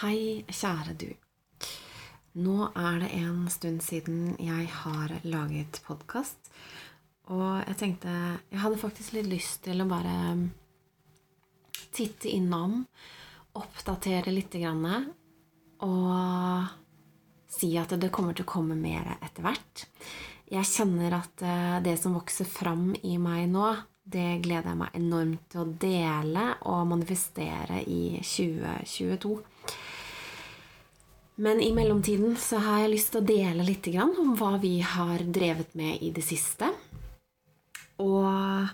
Hei, kjære du. Nå er det en stund siden jeg har laget podkast. Og jeg tenkte Jeg hadde faktisk litt lyst til å bare titte innom, oppdatere lite grann, og si at det kommer til å komme mer etter hvert. Jeg kjenner at eh, det som vokser fram i meg nå, det gleder jeg meg enormt til å dele og manifestere i 2022. Men i mellomtiden så har jeg lyst til å dele litt om hva vi har drevet med i det siste. Og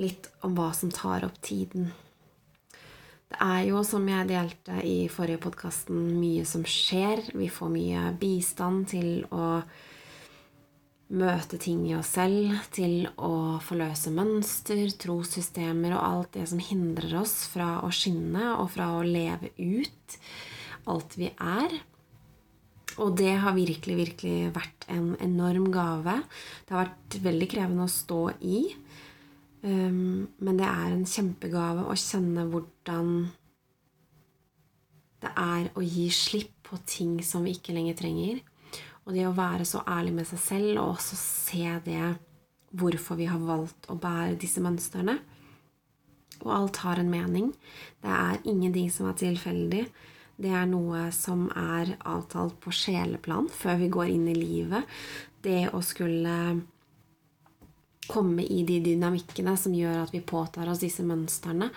litt om hva som tar opp tiden. Det er jo, som jeg delte i forrige podkasten, mye som skjer. Vi får mye bistand til å møte ting i oss selv, til å forløse mønster, trossystemer og alt det som hindrer oss fra å skinne og fra å leve ut alt vi er. Og det har virkelig, virkelig vært en enorm gave. Det har vært veldig krevende å stå i. Um, men det er en kjempegave å kjenne hvordan det er å gi slipp på ting som vi ikke lenger trenger. Og det å være så ærlig med seg selv og også se det hvorfor vi har valgt å bære disse mønstrene. Og alt har en mening. Det er ingenting som er tilfeldig. Det er noe som er avtalt på sjeleplan før vi går inn i livet. Det å skulle komme i de dynamikkene som gjør at vi påtar oss disse mønstrene.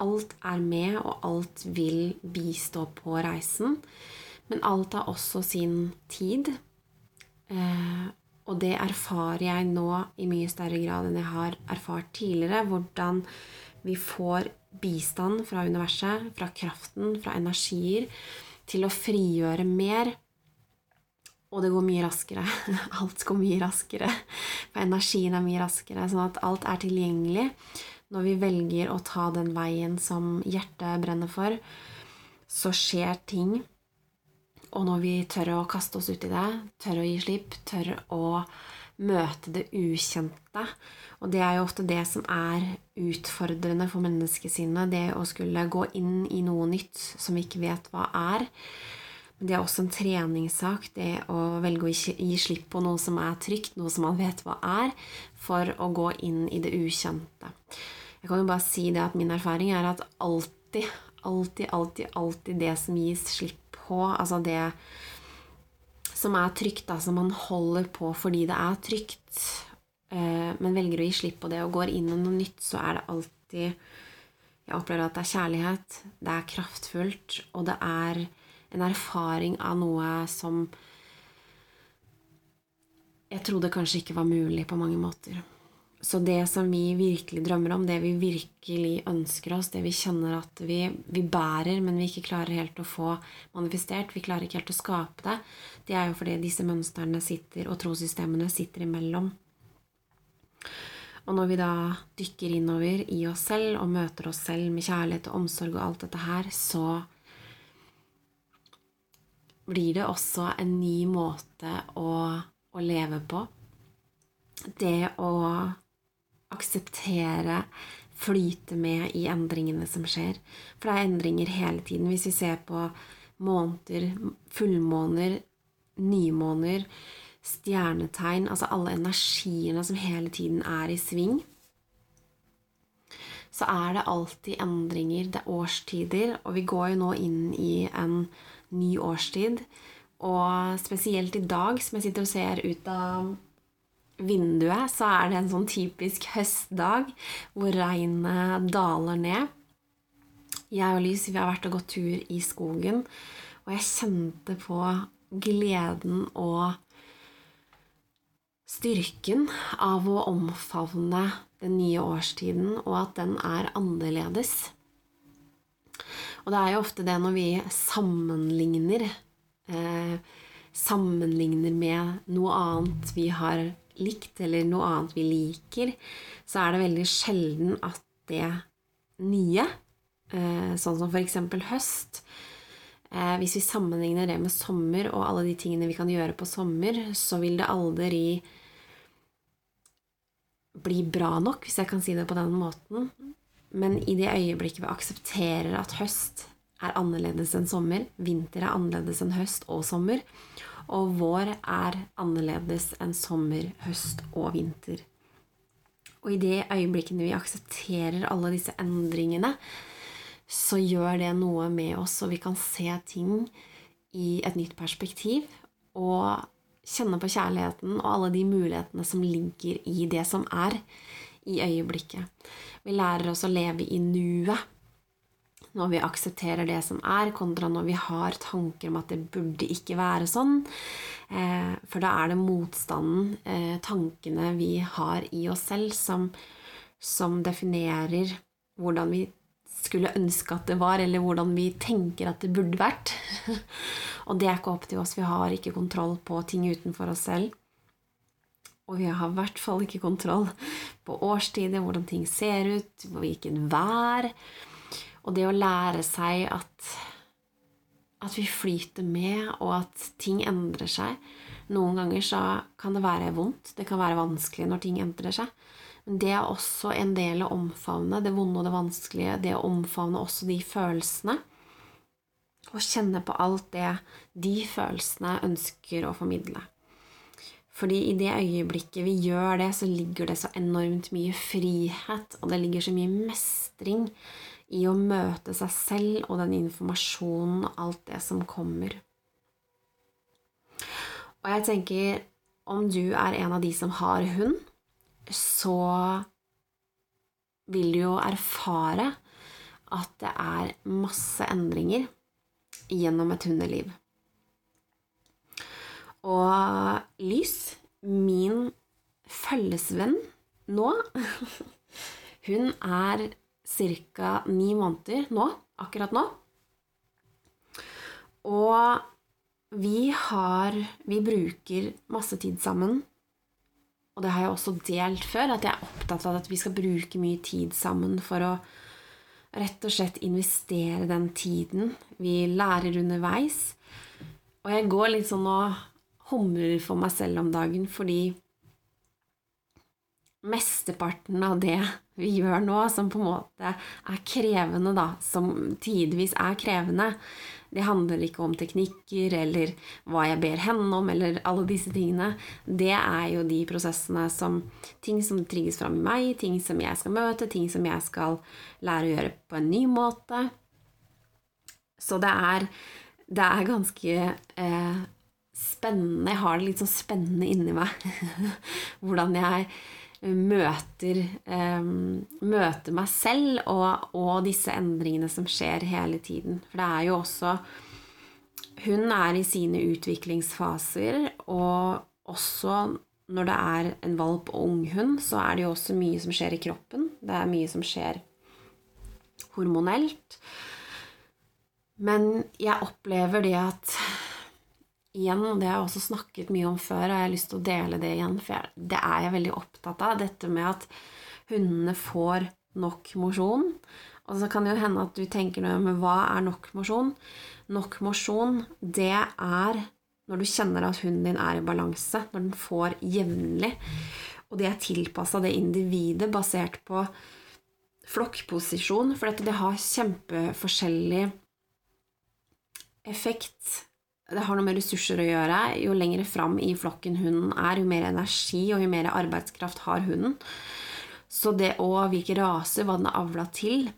Alt er med, og alt vil bistå på reisen. Men alt har også sin tid. Eh, og det erfarer jeg nå i mye større grad enn jeg har erfart tidligere. Hvordan vi får bistand fra universet, fra kraften, fra energier, til å frigjøre mer. Og det går mye raskere. Alt går mye raskere. For energien er mye raskere. Sånn at alt er tilgjengelig. Når vi velger å ta den veien som hjertet brenner for, så skjer ting. Og når vi tør å kaste oss ut i det, tør å gi slipp, tør å møte det ukjente. Og det er jo ofte det som er utfordrende for menneskesinnet. Det å skulle gå inn i noe nytt som vi ikke vet hva er. Men det er også en treningssak, det å velge å gi slipp på noe som er trygt, noe som man vet hva er, for å gå inn i det ukjente. Jeg kan jo bare si det at min erfaring er at alltid, alltid, alltid, alltid det som gis slipp på, altså det som er trygt, da, som man holder på fordi det er trygt, eh, men velger å gi slipp på det og går inn i noe nytt, så er det alltid Jeg opplever at det er kjærlighet, det er kraftfullt, og det er en erfaring av noe som jeg trodde kanskje ikke var mulig på mange måter. Så det som vi virkelig drømmer om, det vi virkelig ønsker oss, det vi kjenner at vi, vi, bærer, men vi ikke klarer helt å få manifestert, vi klarer ikke helt å skape det, det er jo fordi disse mønstrene sitter, og trossystemene sitter imellom. Og når vi da dykker innover i oss selv og møter oss selv med kjærlighet og omsorg og alt dette her, så blir det også en ny måte å, å leve på. Det å akseptere, flyte med i endringene som skjer. For det er endringer hele tiden. Hvis vi ser på måneder, fullmåner, nymåner, stjernetegn Altså alle energiene som hele tiden er i sving. Så er det alltid endringer. Det er årstider, og vi går jo nå inn i en ny årstid. Og spesielt i dag, som jeg sitter og ser ut av vinduet, så er det en sånn typisk høstdag hvor regnet daler ned. Jeg og Lys vi har vært og gått tur i skogen, og jeg kjente på gleden og styrken av å omfavne den nye årstiden, og at den er annerledes. Og det er jo ofte det når vi sammenligner eh, Sammenligner med noe annet vi har likt, eller noe annet vi liker, så er det veldig sjelden at det nye, eh, sånn som f.eks. høst eh, Hvis vi sammenligner det med sommer og alle de tingene vi kan gjøre på sommer, så vil det aldri bli bra nok, hvis jeg kan si det på den måten. Men i det øyeblikket vi aksepterer at høst er annerledes enn sommer. Vinter er annerledes enn høst og sommer. Og vår er annerledes enn sommer, høst og vinter. Og i de øyeblikkene vi aksepterer alle disse endringene, så gjør det noe med oss, og vi kan se ting i et nytt perspektiv. Og kjenne på kjærligheten og alle de mulighetene som ligger i det som er, i øyeblikket. Vi lærer oss å leve i nuet når vi aksepterer det som er, kontra når vi har tanker om at det burde ikke være sånn. Eh, for da er det motstanden, eh, tankene vi har i oss selv, som, som definerer hvordan vi skulle ønske at det var, eller hvordan vi tenker at det burde vært. og det er ikke opp til oss. Vi har ikke kontroll på ting utenfor oss selv. Og vi har i hvert fall ikke kontroll på årstider, hvordan ting ser ut, hvilken vær. Og det å lære seg at, at vi flyter med, og at ting endrer seg Noen ganger så kan det være vondt, det kan være vanskelig når ting endrer seg. Men det er også en del å omfavne det vonde og det vanskelige. Det å omfavne også de følelsene. Og kjenne på alt det de følelsene ønsker å formidle. Fordi i det øyeblikket vi gjør det, så ligger det så enormt mye frihet, og det ligger så mye mestring i å møte seg selv og den informasjonen og alt det som kommer. Og jeg tenker, om du er en av de som har hund, så vil du jo erfare at det er masse endringer gjennom et hundeliv. Og Lys, min følgesvenn nå, hun er ca. ni måneder nå, akkurat nå. Og vi har Vi bruker masse tid sammen. Og det har jeg også delt før, at jeg er opptatt av at vi skal bruke mye tid sammen for å rett og slett investere den tiden vi lærer underveis. Og jeg går litt sånn og humrer for meg selv om dagen fordi mesteparten av det vi gjør nå, som på en måte er krevende, da, som tidvis er krevende, det handler ikke om teknikker eller hva jeg ber henne om, eller alle disse tingene. Det er jo de prosessene som Ting som trigges fram i meg, ting som jeg skal møte, ting som jeg skal lære å gjøre på en ny måte. Så det er, det er ganske eh, spennende. Jeg har det litt sånn spennende inni meg. Hvordan jeg møter, um, møter meg selv og, og, disse endringene som skjer hele tiden. For det er jo også Hun er i sine utviklingsfaser, og også når det er en valp og unghund, så er det jo også mye som skjer i kroppen. Det er mye som skjer hormonelt. Men jeg opplever det at igjen, og det har jeg også snakket mye om før, og jeg har lyst til å dele det igjen, for det er jeg veldig opptatt av. Dette med at hundene får nok mosjon. Og så kan det jo hende at du tenker noe med hva er nok mosjon? Nok mosjon, det er når du kjenner at hunden din er i balanse, når den får jevnlig. Og det er tilpassa det individet basert på flokkposisjon, for dette det har kjempeforskjellig effekt det har noe med ressurser å gjøre. Jo lenger fram i flokken hunden er, jo mer energi og jo mer arbeidskraft har hunden. Så det å hvilke raser, hva den er avla til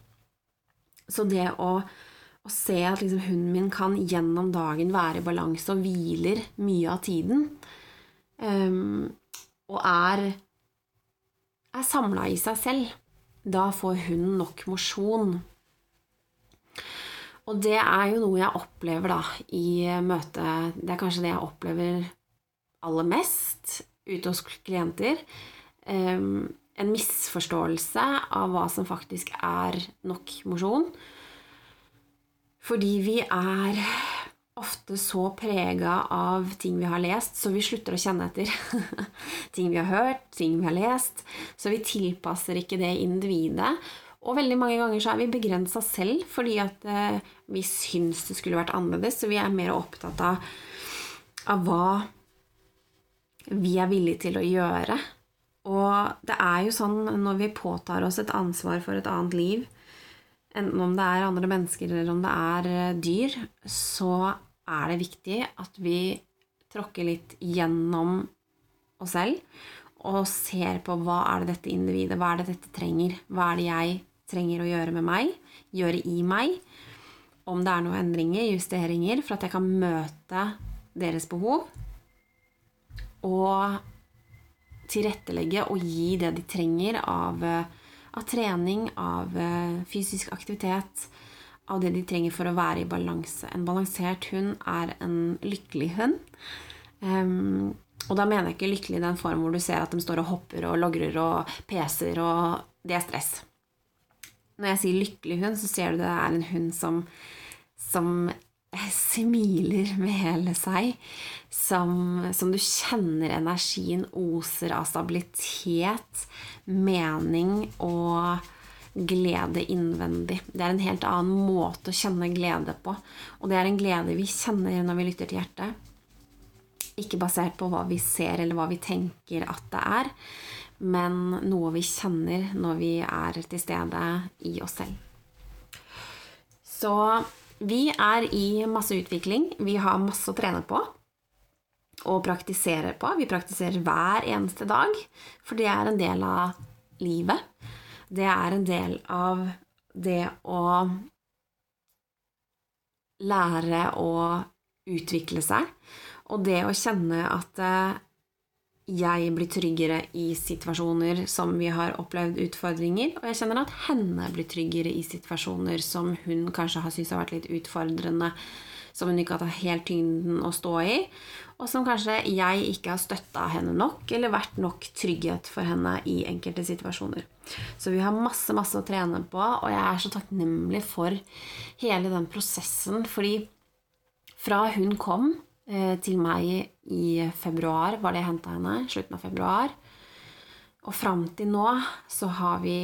Så det å, å se at liksom hunden min kan gjennom dagen være i balanse og hviler mye av tiden, um, og er, er samla i seg selv, da får hunden nok mosjon. Og det er jo noe jeg opplever da i møte Det er kanskje det jeg opplever aller mest ute hos klienter. Um, en misforståelse av hva som faktisk er nok mosjon. Fordi vi er ofte så prega av ting vi har lest, så vi slutter å kjenne etter. ting vi har hørt, ting vi har lest. Så vi tilpasser ikke det individet. Og veldig mange ganger så er vi begrensa selv fordi at eh, vi syns det skulle vært annerledes. Så vi er mer opptatt av, av hva vi er villige til å gjøre. Og det er jo sånn når vi påtar oss et ansvar for et annet liv, enten om det er andre mennesker eller om det er eh, dyr, så er det viktig at vi tråkker litt gjennom oss selv og ser på hva er det dette individet, hva er det dette trenger, hva er det jeg trenger å gjøre med meg, gjøre i meg, om det er noen endringer, justeringer, for at jeg kan møte deres behov, og tilrettelegge og gi det de trenger av, av trening, av eh, fysisk aktivitet, av det de trenger for å være i balanse. En balansert hund er en lykkelig hund. Um, og da mener jeg ikke lykkelig i den form hvor du ser at de står og hopper og logrer og peser, og det er stress. Når jeg sier lykkelig hund, så ser du det er en hund som, som smiler med hele seg. Som, som, du kjenner energien oser av stabilitet, mening og glede innvendig. Det er en helt annen måte å kjenne glede på. Og det er en glede vi kjenner når vi lytter til hjertet. Ikke basert på hva vi ser eller hva vi tenker at det er, men noe vi kjenner når vi er til stede i oss selv. Så vi er i masse utvikling. Vi har masse å trene på og praktisere på. Vi praktiserer hver eneste dag, for det er en del av livet. Det er en del av det å lære å utvikle seg. Og det å kjenne at eh, jeg blir tryggere i situasjoner som vi har opplevd utfordringer, og jeg kjenner at henne blir tryggere i situasjoner som hun kanskje har syntes har vært litt utfordrende, som hun ikke har tatt helt tyngden å stå i, og som kanskje jeg ikke har støtta henne nok, eller vært nok trygghet for henne i enkelte situasjoner. Så vi har masse, masse å trene på, og jeg er så takknemlig for hele den prosessen, fordi fra hun kom til meg i februar, var det jeg henta henne. Slutten av februar. Og fram til nå så har vi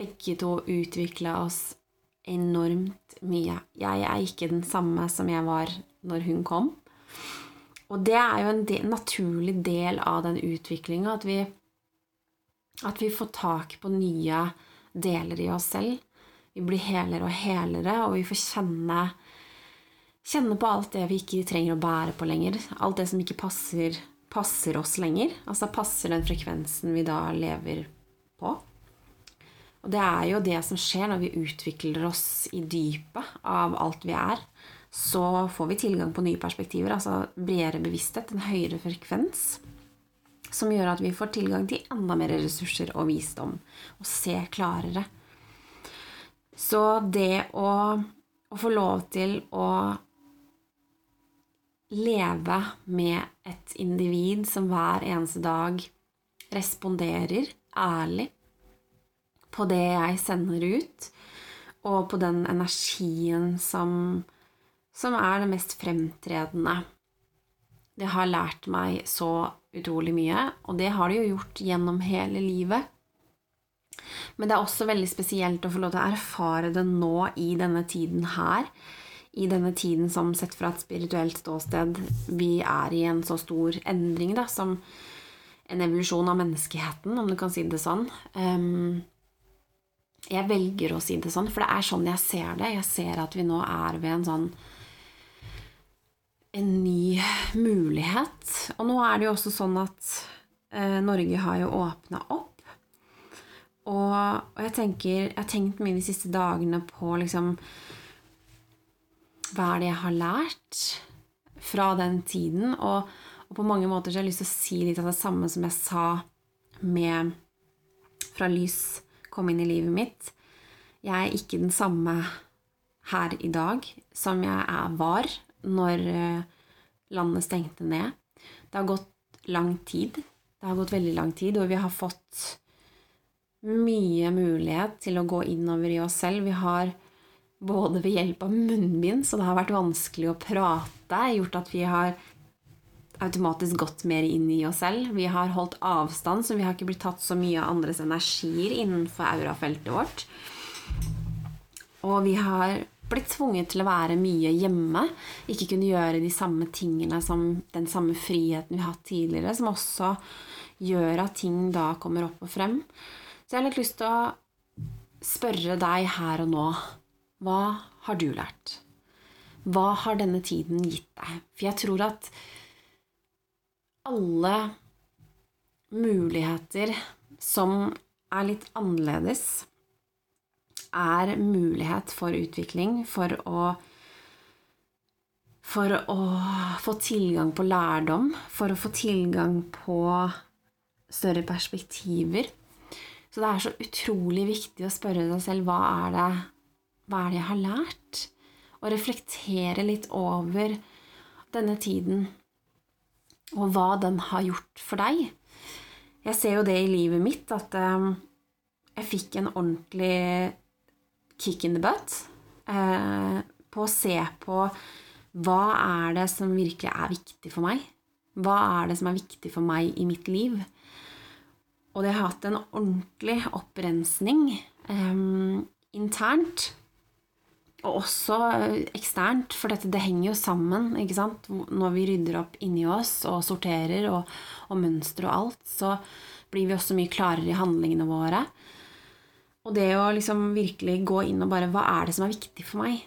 begge to utvikla oss enormt mye. Jeg er ikke den samme som jeg var når hun kom. Og det er jo en del, naturlig del av den utviklinga at, at vi får tak på nye deler i oss selv. Vi blir helere og helere, og vi får kjenne Kjenne på alt det vi ikke trenger å bære på lenger. Alt det som ikke passer, passer oss lenger. Altså passer den frekvensen vi da lever på. Og det er jo det som skjer når vi utvikler oss i dypet av alt vi er. Så får vi tilgang på nye perspektiver, altså bredere bevissthet, en høyere frekvens. Som gjør at vi får tilgang til enda mer ressurser og visdom. Og se klarere. Så det å, å få lov til å leve med et individ som hver eneste dag responderer ærlig på det jeg sender ut, og på den energien som, som er det mest fremtredende. Det har lært meg så utrolig mye, og det har det jo gjort gjennom hele livet. Men det er også veldig spesielt å få lov til å erfare det nå i denne tiden her, i denne tiden som sett fra et spirituelt ståsted vi er i en så stor endring, da, som en evolusjon av menneskeheten, om du kan si det sånn. Um, jeg velger å si det sånn, for det er sånn jeg ser det. Jeg ser at vi nå er ved en sånn en ny mulighet. Og nå er det jo også sånn at eh, Norge har jo åpna opp. Og, og, jeg tenker Jeg har tenkt mye de siste dagene på liksom hva er det jeg har lært fra den tiden? Og, og, på mange måter så har jeg lyst til å si litt av det samme som jeg sa med fra lys kom inn i livet mitt. Jeg er ikke den samme her i dag som jeg er, var når eh, landet stengte ned. Det har gått lang tid. Det har gått veldig lang tid, og vi har fått mye mulighet til å gå innover i oss selv. Vi har både ved hjelp av munnbind, så det har vært vanskelig å prate, gjort at vi har automatisk gått mer inn i oss selv. Vi har holdt avstand, så vi har ikke blitt tatt så mye av andres energier innenfor aurafeltet vårt. Og vi har blitt tvunget til å være mye hjemme, ikke kunne gjøre de samme tingene som den samme friheten vi har hatt tidligere, som også gjør at ting da kommer opp og frem. Så jeg har litt lyst til å spørre deg her og nå hva har du lært? Hva har denne tiden gitt deg? For jeg tror at alle muligheter som er litt annerledes, er mulighet for utvikling, for å for å få tilgang på lærdom, for å få tilgang på større perspektiver. Så det er så utrolig viktig å spørre deg selv hva er det, hva er det jeg har lært? Og reflektere litt over denne tiden, og hva den har gjort for deg. Jeg ser jo det i livet mitt, at um, jeg fikk en ordentlig kick in the butt eh, på å se på hva er det som virkelig er viktig for meg? Hva er det som er viktig for meg i mitt liv? Og det har hatt en ordentlig opprensning eh, internt. Og også eksternt, for dette, det henger jo sammen. ikke sant? Når vi rydder opp inni oss og sorterer og, og mønster og alt, så blir vi også mye klarere i handlingene våre. Og det å liksom virkelig gå inn og bare Hva er det som er viktig for meg?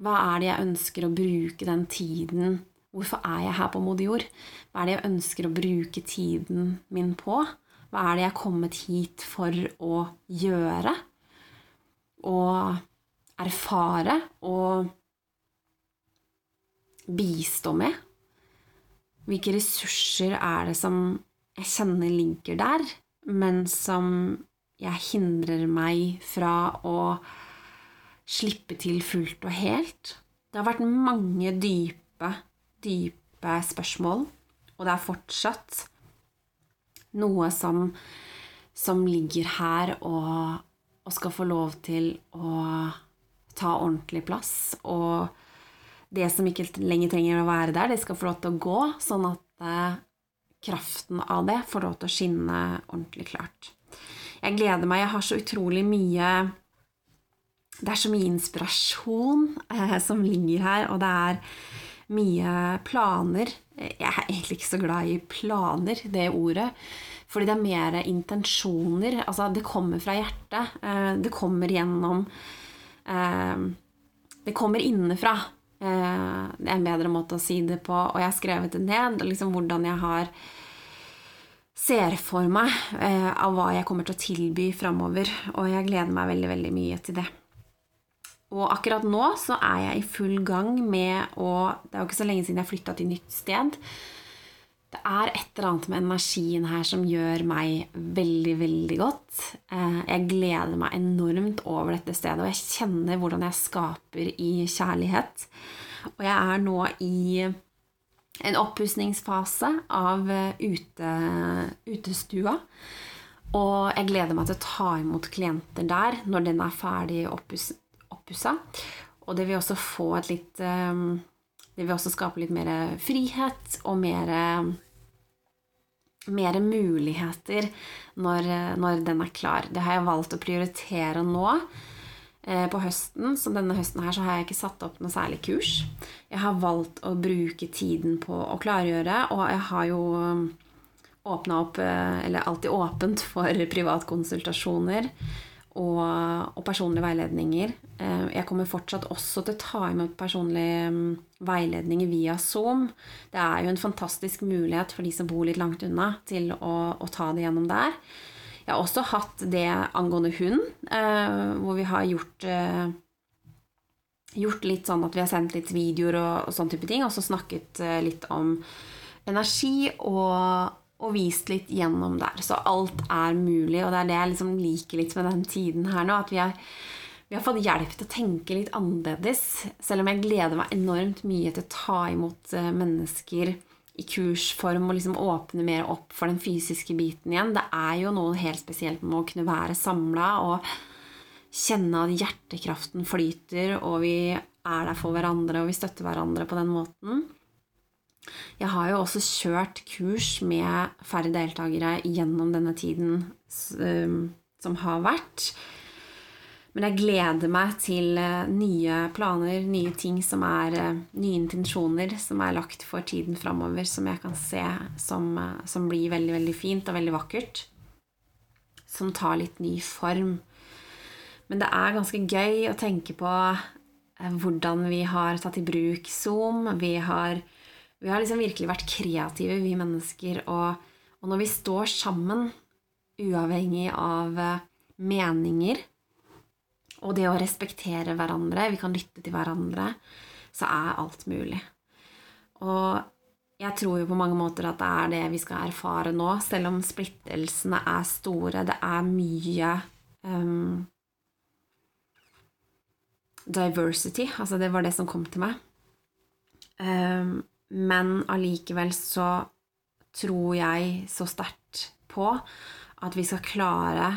Hva er det jeg ønsker å bruke den tiden Hvorfor er jeg her på modig jord? Hva er det jeg ønsker å bruke tiden min på? Hva er det jeg er kommet hit for å gjøre? Og erfare og bistå med? Hvilke ressurser er det som jeg kjenner ligger der, men som jeg hindrer meg fra å slippe til fullt og helt. Det har vært mange dype, dype spørsmål, og det er fortsatt noe som, som ligger her og, og, skal få lov til å ta ordentlig plass. Og det som ikke lenger trenger å være der, det skal få lov til å gå, sånn at eh, kraften av det får lov til å skinne ordentlig klart. Jeg gleder meg. Jeg har så utrolig mye Det er så mye inspirasjon eh, som ligger her, og det er mye planer. Jeg er egentlig ikke så glad i planer, det ordet. Fordi det er mer intensjoner. Altså, det kommer fra hjertet. Eh, det kommer gjennom Det kommer innenfra. Eh, det er en bedre måte å si det på. Og jeg har skrevet det ned, liksom hvordan jeg har ser for meg eh, av hva jeg kommer til å tilby framover. Og jeg gleder meg veldig, veldig mye til det. Og akkurat nå så er jeg i full gang med å Det er jo ikke så lenge siden jeg flytta til nytt sted. Det er et eller annet med energien her som gjør meg veldig, veldig godt. Eh, jeg gleder meg enormt over dette stedet, og jeg kjenner hvordan jeg skaper i kjærlighet. Og jeg er nå i en oppussingsfase av eh, ute, utestua. Og jeg gleder meg til å ta imot klienter der når den er ferdig oppussa. Og det vil også få et litt eh, Det vil også skape litt mer frihet og mer mer muligheter når, når den er klar. Det har jeg valgt å prioritere nå. Eh, på høsten, så denne høsten her så har jeg ikke satt opp noe særlig kurs. Jeg har valgt å bruke tiden på å klargjøre, og jeg har jo um, åpna opp, eh, eller alltid åpent, for privatkonsultasjoner og, og personlige veiledninger. Eh, jeg kommer fortsatt også til å ta imot personlige um, veiledninger via Zoom. Det er jo en fantastisk mulighet for de som bor litt langt unna, til å, å ta det gjennom der. Jeg har også hatt det angående hund, eh, hvor vi har gjort eh, gjort litt sånn at vi har sendt litt videoer og, og sånn type ting, og så snakket litt om energi og, og, vist litt gjennom der. Så alt er mulig, og det er det jeg liksom liker litt med den tiden her nå. At vi har, vi har fått hjelp til å tenke litt annerledes. Selv om jeg gleder meg enormt mye til å ta imot mennesker i kursform og liksom åpne mer opp for den fysiske biten igjen. Det er jo noe helt spesielt med å kunne være samla og kjenne at hjertekraften flyter, og vi er der for hverandre, og vi støtter hverandre på den måten. Jeg har jo også kjørt kurs med færre deltakere gjennom denne tiden som har vært. Men jeg gleder meg til eh, nye planer, nye ting som er eh, Nye intensjoner som er lagt for tiden framover, som jeg kan se som, eh, som, blir veldig, veldig fint og veldig vakkert. Som tar litt ny form. Men det er ganske gøy å tenke på hvordan vi har tatt i bruk Zoom. Vi har, vi har liksom virkelig vært kreative, vi mennesker. Og, og når vi står sammen, uavhengig av eh, meninger, og det å respektere hverandre, vi kan lytte til hverandre, så er alt mulig. Og jeg tror jo på mange måter at det er det vi skal erfare nå, selv om splittelsene er store. Det er mye um, diversity. Altså, det var det som kom til meg. Um, men allikevel så tror jeg så sterkt på at vi skal klare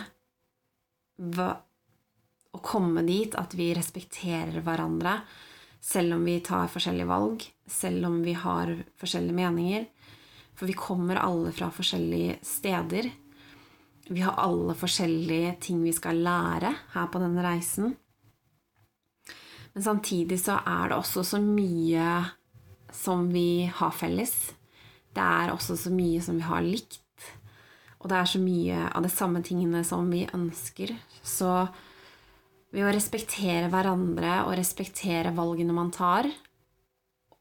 å komme dit at vi respekterer hverandre, selv om vi tar forskjellige valg, selv om vi har forskjellige meninger. For vi kommer alle fra forskjellige steder. Vi har alle forskjellige ting vi skal lære her på denne reisen. Men samtidig så er det også så mye som vi har felles. Det er også så mye som vi har likt. Og det er så mye av de samme tingene som vi ønsker. Så ved å respektere hverandre og respektere valgene man tar,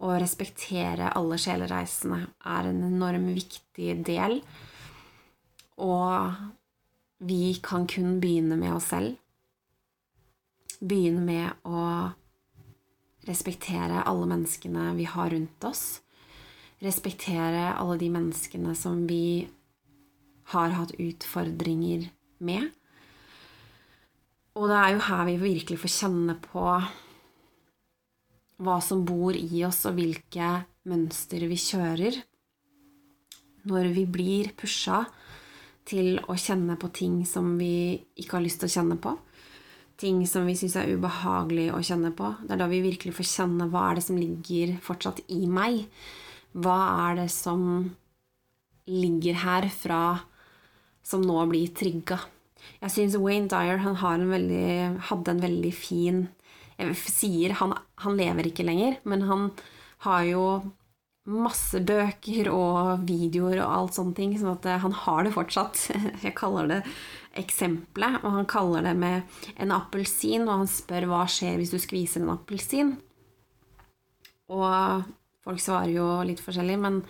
og respektere alle sjelereisene, er en enorm viktig del. Og vi kan kun begynne med oss selv. Begynne med å respektere alle menneskene vi har rundt oss. Respektere alle de menneskene som vi har hatt utfordringer med. Og det er jo her vi virkelig får kjenne på hva som bor i oss, og hvilke mønster vi kjører. Når vi blir pusha til å kjenne på ting som vi ikke har lyst til å kjenne på. Ting som vi syns er ubehagelig å kjenne på. Det er da vi virkelig får kjenne hva er det som ligger fortsatt i meg. Hva er det som ligger her fra som nå blir trigga. Jeg syns Wayne Dyer han en veldig, hadde en veldig fin Jeg sier han, han lever ikke lenger, men han har jo masse bøker og videoer og alt sånne ting, sånn at eh, han har det fortsatt. Jeg kaller det eksempelet, og han kaller det med en appelsin, og han spør hva skjer hvis du skviser en appelsin. Og folk svarer jo litt forskjellig, men,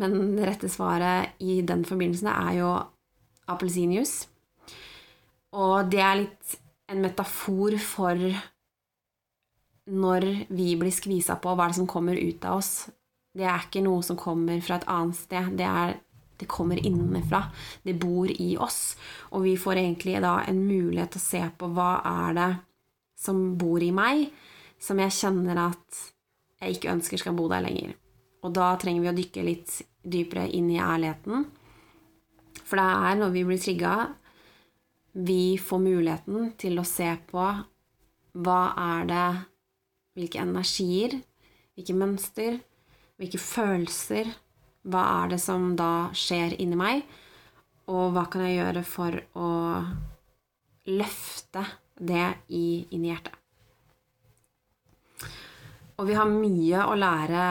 men det rette svaret i den forbindelsen er jo appelsinjuice. Og det er litt en metafor for når vi blir skvisa på, hva er det som kommer ut av oss. Det er ikke noe som kommer fra et annet sted. Det, er, det kommer innenfra. Det bor i oss. Og vi får egentlig da en mulighet til å se på hva er det som bor i meg, som jeg kjenner at jeg ikke ønsker skal bo der lenger. Og da trenger vi å dykke litt dypere inn i ærligheten. For det er når vi blir trigga, vi får muligheten til å se på hva er det Hvilke energier, hvilke mønster, hvilke følelser Hva er det som da skjer inni meg? Og hva kan jeg gjøre for å løfte det i, inn i hjertet? Og vi har mye å lære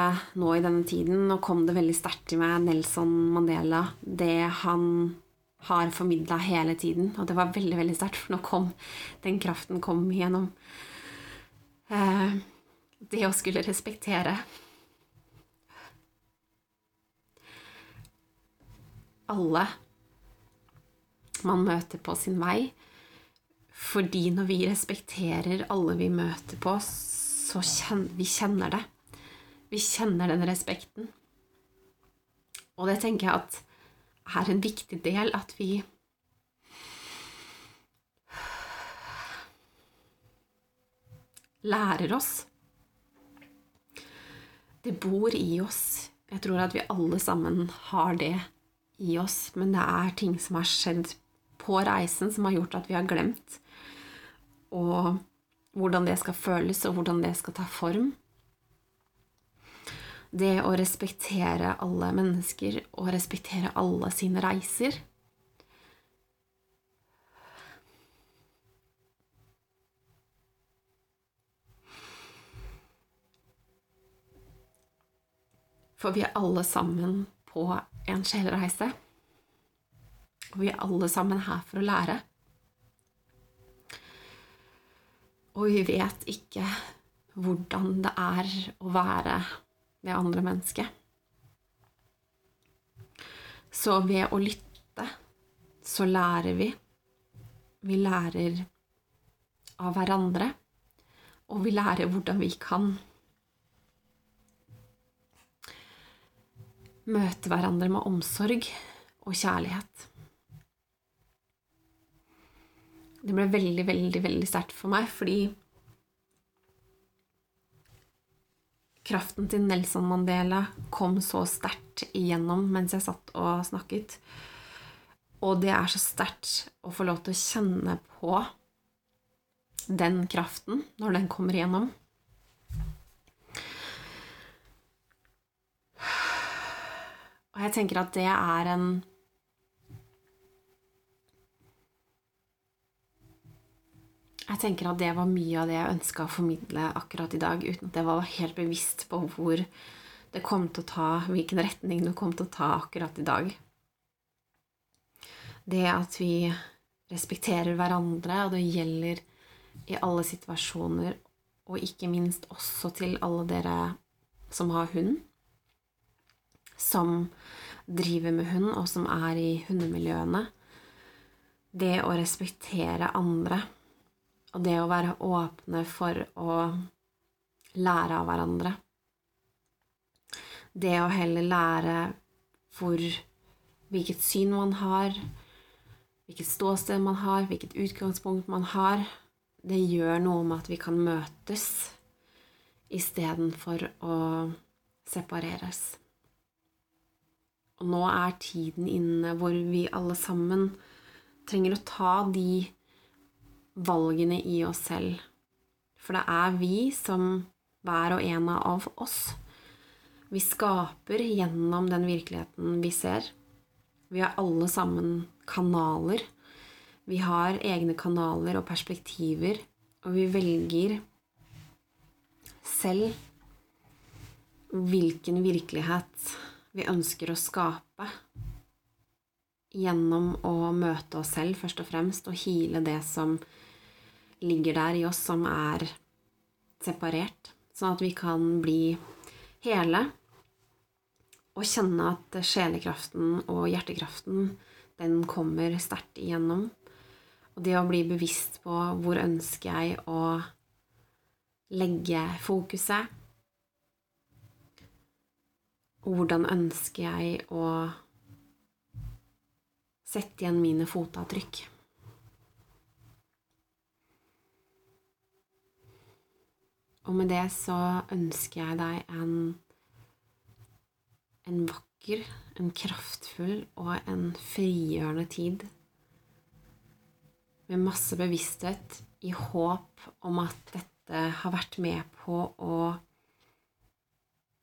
nå i denne tiden. Nå kom det veldig sterkt til meg Nelson Mandela, det han har formidla hele tiden. Og det var veldig, veldig sterkt, for nå kom den kraften kom gjennom eh, det å skulle respektere alle man møter på sin vei. Fordi når vi respekterer alle vi møter på, så kjenner vi kjenner det. Vi kjenner den respekten. Og det tenker jeg at er en viktig del at vi lærer oss. Det bor i oss. Jeg tror at vi alle sammen har det i oss, men det er ting som har skjedd på reisen som har gjort at vi har glemt. Og hvordan det skal føles, og hvordan det skal ta form. Det å respektere alle mennesker og respektere alle sine reiser. For vi er alle sammen på en sjelreise. Og vi er alle sammen her for å lære. Og vi vet ikke hvordan det er å være det andre mennesket. Så ved å lytte så lærer vi. Vi lærer av hverandre, og vi lærer hvordan vi kan møte hverandre med omsorg og kjærlighet. Det ble veldig, veldig, veldig sterkt for meg, fordi kraften til Nelson Mandela kom så sterkt igjennom mens jeg satt og snakket. Og det er så sterkt å få lov til å kjenne på den kraften når den kommer igjennom. Og jeg tenker at det er en Jeg tenker at det var mye av det jeg ønska å formidle akkurat i dag, uten at jeg var helt bevisst på hvor det kom til å ta, hvilken retning det kom til å ta akkurat i dag. Det at vi respekterer hverandre, og det gjelder i alle situasjoner, og ikke minst også til alle dere som har hund, som driver med hund, og som er i hundemiljøene. Det å respektere andre og det å være åpne for å lære av hverandre. Det å heller lære hvor hvilket syn man har, hvilket ståsted man har, hvilket utgangspunkt man har, det gjør noe med at vi kan møtes istedenfor å separeres. Nå er tiden inne hvor vi alle sammen trenger å ta de valgene i oss selv. For det er vi som, hver og en av oss, vi skaper gjennom den virkeligheten vi ser. Vi har alle sammen kanaler. Vi har egne kanaler og perspektiver, og vi velger selv hvilken virkelighet vi ønsker å skape gjennom å møte oss selv, først og fremst, og hile det som ligger der i oss som er separert, sånn at vi kan bli hele og kjenne at sjelekraften og hjertekraften, den kommer sterkt igjennom. Og det å bli bevisst på hvor ønsker jeg å legge fokuset, hvordan ønsker jeg å sette igjen mine fotavtrykk. Og med det så ønsker jeg deg en, en vakker, en kraftfull og en frigjørende tid med masse bevissthet i håp om at dette har vært med på å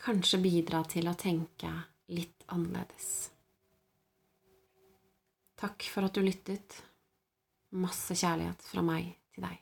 kanskje bidra til å tenke litt annerledes. Takk for at du lyttet. Masse kjærlighet fra meg til deg.